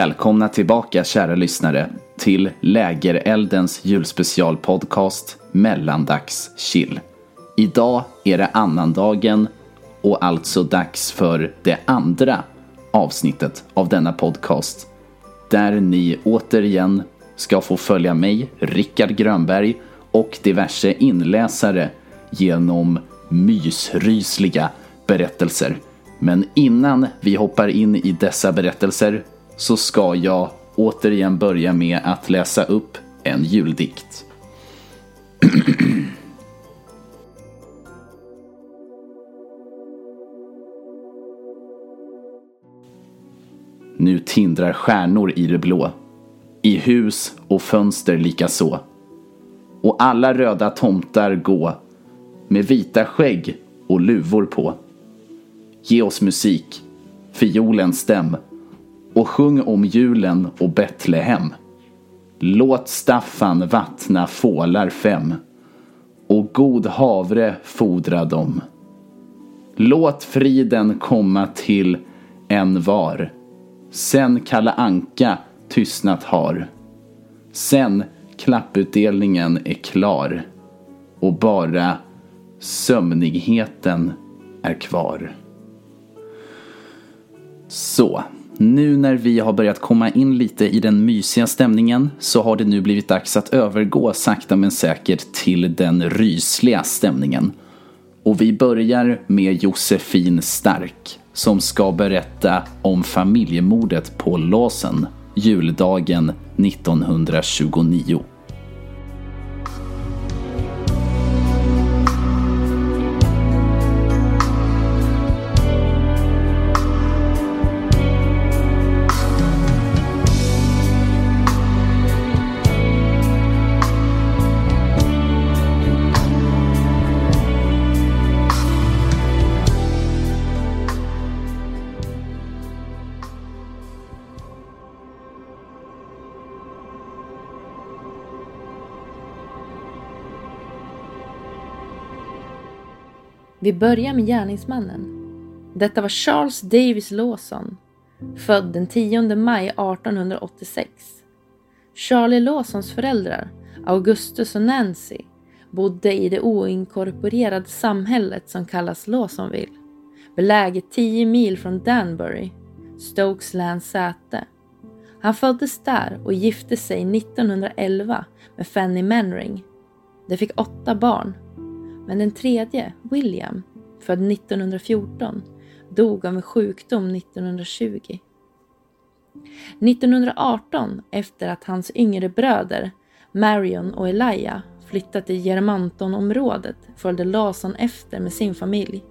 Välkomna tillbaka kära lyssnare till Lägereldens julspecialpodcast Mellandags chill. Idag är det annandagen och alltså dags för det andra avsnittet av denna podcast. Där ni återigen ska få följa mig, Rickard Grönberg och diverse inläsare genom mysrysliga berättelser. Men innan vi hoppar in i dessa berättelser så ska jag återigen börja med att läsa upp en juldikt. Nu tindrar stjärnor i det blå, i hus och fönster likaså. Och alla röda tomtar gå med vita skägg och luvor på. Ge oss musik, fiolen stäm och sjung om julen och Betlehem. Låt Staffan vattna fålar fem och god havre fodra dem. Låt friden komma till en var. Sen Kalle Anka tystnat har. Sen klapputdelningen är klar och bara sömnigheten är kvar. Så, nu när vi har börjat komma in lite i den mysiga stämningen så har det nu blivit dags att övergå sakta men säkert till den rysliga stämningen. Och vi börjar med Josefin Stark som ska berätta om familjemordet på Låsen juldagen 1929. Vi börjar med gärningsmannen. Detta var Charles Davis Lawson, född den 10 maj 1886. Charlie Lawsons föräldrar, Augustus och Nancy, bodde i det oinkorporerade samhället som kallas Lawsonville, beläget 10 mil från Danbury, Stokes läns säte. Han föddes där och gifte sig 1911 med Fanny Manring. De fick åtta barn men den tredje, William, född 1914, dog av en sjukdom 1920. 1918, efter att hans yngre bröder Marion och Elia flyttat till Germantonområdet följde Larsson efter med sin familj.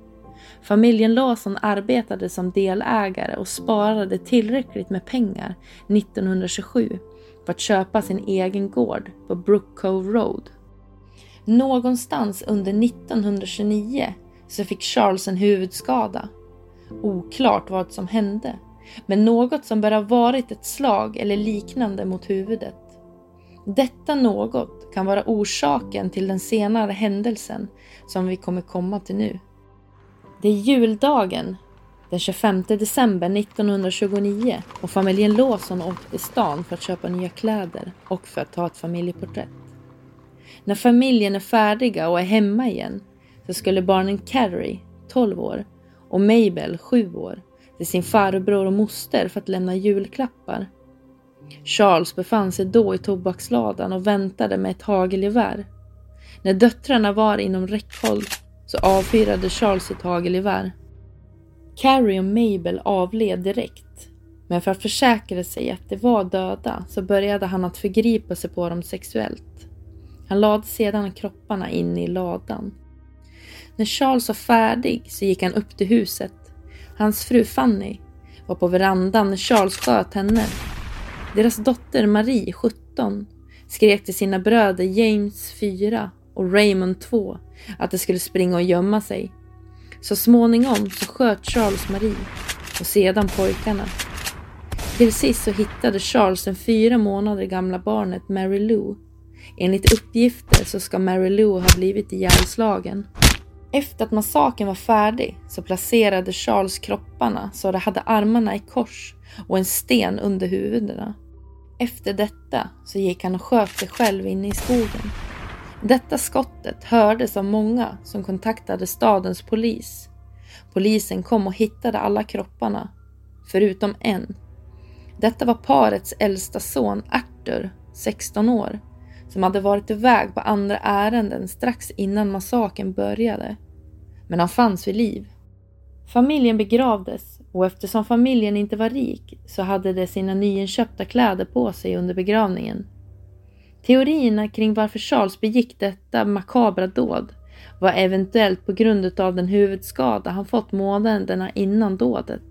Familjen Larsson arbetade som delägare och sparade tillräckligt med pengar 1927 för att köpa sin egen gård på Brook Cove Road Någonstans under 1929 så fick Charles en huvudskada. Oklart vad som hände, men något som bör ha varit ett slag eller liknande mot huvudet. Detta något kan vara orsaken till den senare händelsen som vi kommer komma till nu. Det är juldagen den 25 december 1929 och familjen Lawson åkte till stan för att köpa nya kläder och för att ta ett familjeporträtt. När familjen är färdiga och är hemma igen så skulle barnen Carrie, 12 år, och Mabel, 7 år, till sin farbror och moster för att lämna julklappar. Charles befann sig då i tobaksladan och väntade med ett hagelgevär. När döttrarna var inom räckhåll så avfyrade Charles sitt hagelgevär. Carrie och Mabel avled direkt, men för att försäkra sig att de var döda så började han att förgripa sig på dem sexuellt. Han lade sedan kropparna in i ladan. När Charles var färdig så gick han upp till huset. Hans fru Fanny var på verandan när Charles sköt henne. Deras dotter Marie, 17, skrek till sina bröder James, 4 och Raymond, 2 att de skulle springa och gömma sig. Så småningom så sköt Charles Marie och sedan pojkarna. Till sist så hittade Charles den fyra månader gamla barnet Mary Lou Enligt uppgifter så ska Mary Lou ha blivit ihjälslagen. Efter att massakern var färdig så placerade Charles kropparna så de hade armarna i kors och en sten under huvudena. Efter detta så gick han och sköt sig själv inne i skogen. Detta skottet hördes av många som kontaktade stadens polis. Polisen kom och hittade alla kropparna, förutom en. Detta var parets äldsta son Arthur, 16 år, som hade varit iväg på andra ärenden strax innan massakern började. Men han fanns vid liv. Familjen begravdes och eftersom familjen inte var rik så hade de sina nyinköpta kläder på sig under begravningen. Teorierna kring varför Charles begick detta makabra dåd var eventuellt på grund av den huvudskada han fått månaderna innan dådet.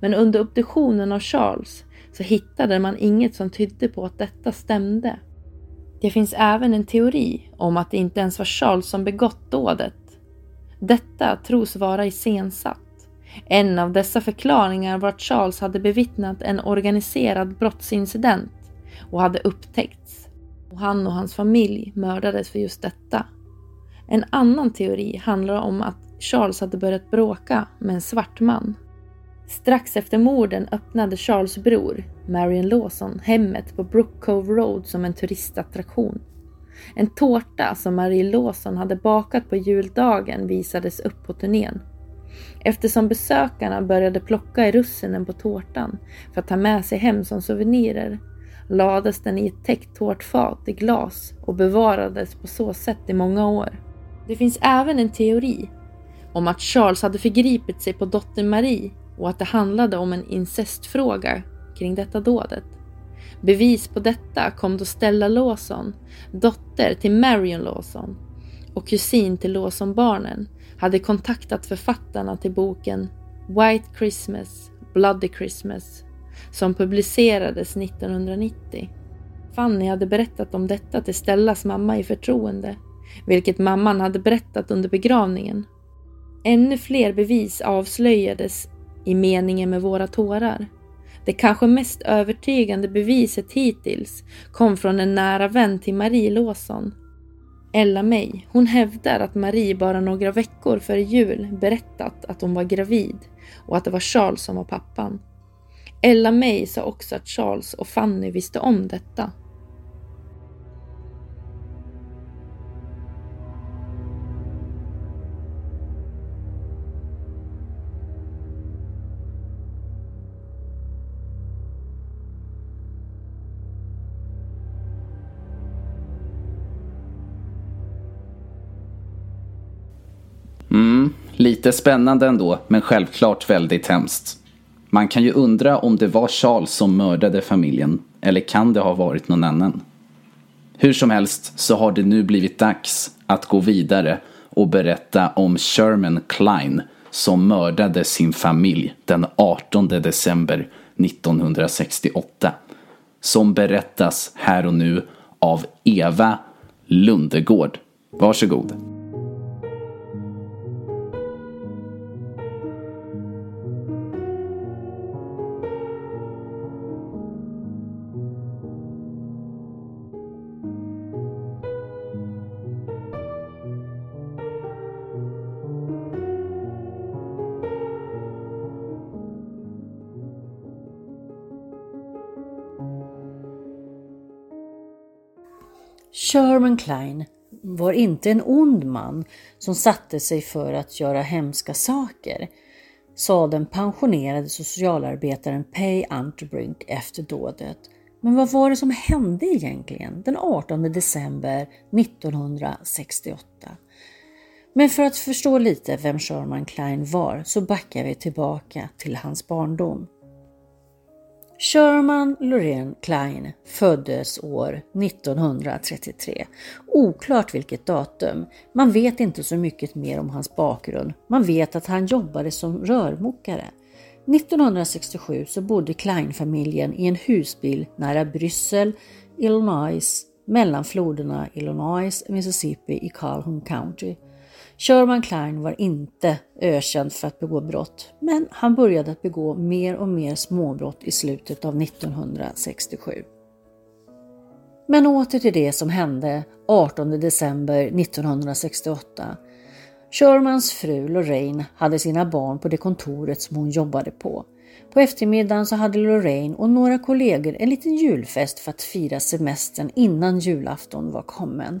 Men under obduktionen av Charles så hittade man inget som tydde på att detta stämde. Det finns även en teori om att det inte ens var Charles som begått dådet. Detta tros vara iscensatt. En av dessa förklaringar var att Charles hade bevittnat en organiserad brottsincident och hade upptäckts. Och han och hans familj mördades för just detta. En annan teori handlar om att Charles hade börjat bråka med en svart man. Strax efter morden öppnade Charles bror, Marion Lawson, hemmet på Brook Cove Road som en turistattraktion. En tårta som Marie Lawson hade bakat på juldagen visades upp på turnén. Eftersom besökarna började plocka i russinen på tårtan för att ta med sig hem som souvenirer lades den i ett täckt tårtfat i glas och bevarades på så sätt i många år. Det finns även en teori om att Charles hade förgripit sig på dottern Marie och att det handlade om en incestfråga kring detta dådet. Bevis på detta kom då Stella Lawson, dotter till Marion Lawson och kusin till Lawson-barnen, hade kontaktat författarna till boken White Christmas, Bloody Christmas som publicerades 1990. Fanny hade berättat om detta till Stellas mamma i förtroende, vilket mamman hade berättat under begravningen. Ännu fler bevis avslöjades i meningen med våra tårar. Det kanske mest övertygande beviset hittills kom från en nära vän till Marie Lawson. Ella May. Hon hävdar att Marie bara några veckor före jul berättat att hon var gravid och att det var Charles som var pappan. Ella May sa också att Charles och Fanny visste om detta. Lite spännande ändå, men självklart väldigt hemskt. Man kan ju undra om det var Charles som mördade familjen, eller kan det ha varit någon annan? Hur som helst så har det nu blivit dags att gå vidare och berätta om Sherman Klein som mördade sin familj den 18 december 1968. Som berättas här och nu av Eva Lundegård. Varsågod. Sherman Klein var inte en ond man som satte sig för att göra hemska saker, sa den pensionerade socialarbetaren Pay Unterbrink efter dådet. Men vad var det som hände egentligen den 18 december 1968? Men för att förstå lite vem Sherman Klein var så backar vi tillbaka till hans barndom. Sherman Lorraine Klein föddes år 1933. Oklart vilket datum. Man vet inte så mycket mer om hans bakgrund. Man vet att han jobbade som rörmokare. 1967 så bodde Klein-familjen i en husbil nära Bryssel, Illinois, mellan floderna Illinois och Mississippi i Calhoun County. Sherman Klein var inte ökänd för att begå brott, men han började att begå mer och mer småbrott i slutet av 1967. Men åter till det som hände 18 december 1968. Shermans fru Lorraine hade sina barn på det kontoret som hon jobbade på. På eftermiddagen så hade Lorraine och några kollegor en liten julfest för att fira semestern innan julafton var kommen.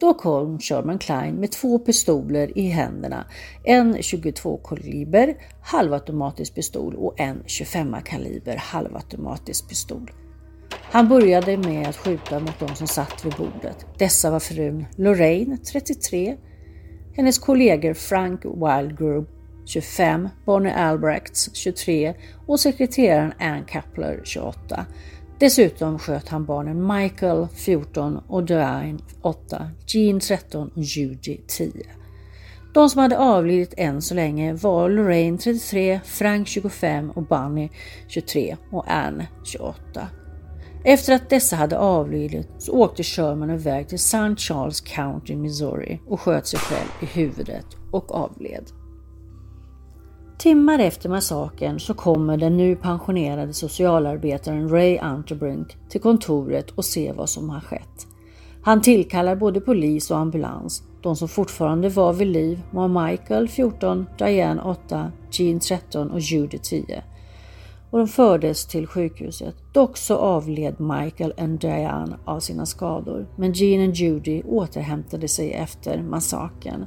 Då kom Sherman Klein med två pistoler i händerna. En 22 kaliber halvautomatisk pistol och en 25 kaliber halvautomatisk pistol. Han började med att skjuta mot de som satt vid bordet. Dessa var frun Lorraine, 33, hennes kollegor Frank Wildgrove, 25, Bonnie Albrechts, 23 och sekreteraren Ann Kapler, 28. Dessutom sköt han barnen Michael, 14 och Diane, 8, Jean, 13 och Judy, 10. De som hade avlidit än så länge var Lorraine 33, Frank 25 och Bunny 23 och Anne 28. Efter att dessa hade avlidit så åkte Sherman iväg till St. Charles County, Missouri och sköt sig själv i huvudet och avled. Timmar efter massakern så kommer den nu pensionerade socialarbetaren Ray Unterbrink till kontoret och ser vad som har skett. Han tillkallar både polis och ambulans. De som fortfarande var vid liv var Michael 14, Diane 8, Jean 13 och Judy 10 och de fördes till sjukhuset. Dock så avled Michael och Diane av sina skador, men Jean och Judy återhämtade sig efter massakern.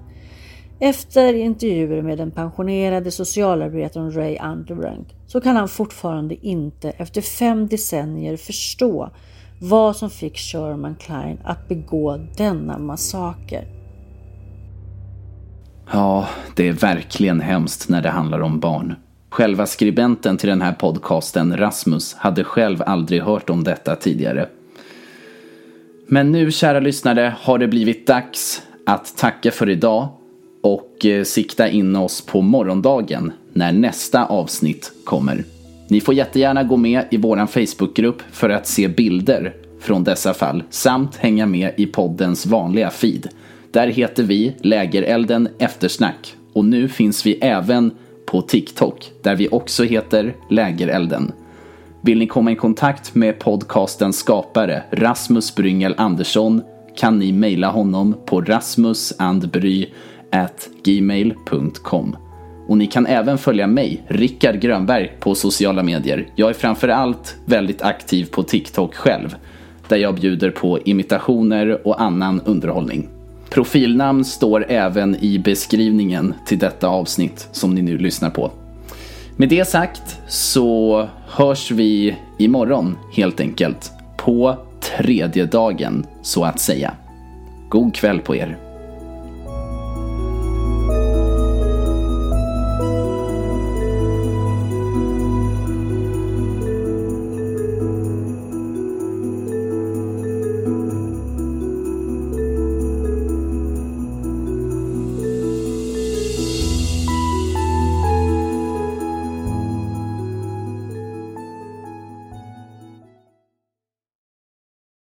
Efter intervjuer med den pensionerade socialarbetaren Ray Underbrink så kan han fortfarande inte efter fem decennier förstå vad som fick Sherman Klein att begå denna massaker. Ja, det är verkligen hemskt när det handlar om barn. Själva skribenten till den här podcasten, Rasmus, hade själv aldrig hört om detta tidigare. Men nu, kära lyssnare, har det blivit dags att tacka för idag och eh, sikta in oss på morgondagen när nästa avsnitt kommer. Ni får jättegärna gå med i vår Facebookgrupp för att se bilder från dessa fall samt hänga med i poddens vanliga feed. Där heter vi Lägerelden Eftersnack och nu finns vi även på TikTok där vi också heter Lägerelden. Vill ni komma i kontakt med podcastens skapare Rasmus Bryngel Andersson kan ni mejla honom på gmail.com. Och ni kan även följa mig, Rickard Grönberg, på sociala medier. Jag är framförallt väldigt aktiv på TikTok själv, där jag bjuder på imitationer och annan underhållning. Profilnamn står även i beskrivningen till detta avsnitt som ni nu lyssnar på. Med det sagt så hörs vi imorgon helt enkelt. På tredje dagen så att säga. God kväll på er.